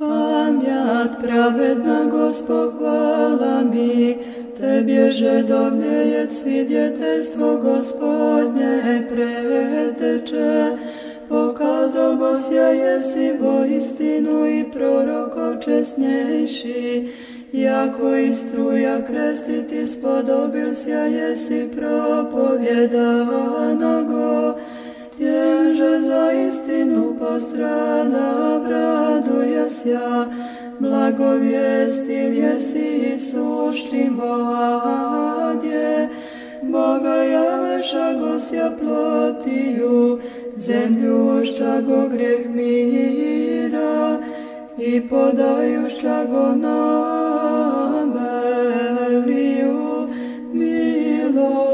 Pamjat pravedna gospo hvala mi, te bježe do mne je gospodnje preteče. Pokazal Bos ja jesi vo istinu i prorokov česnjejši, jako i struja krestiti spodobil sja jesi go, tjenže za istinu postrada blagovijesti vjesi i sušći bohadje, Boga javeša gosja plotiju, zemlju go greh mira i podajušća go nam veliju milost.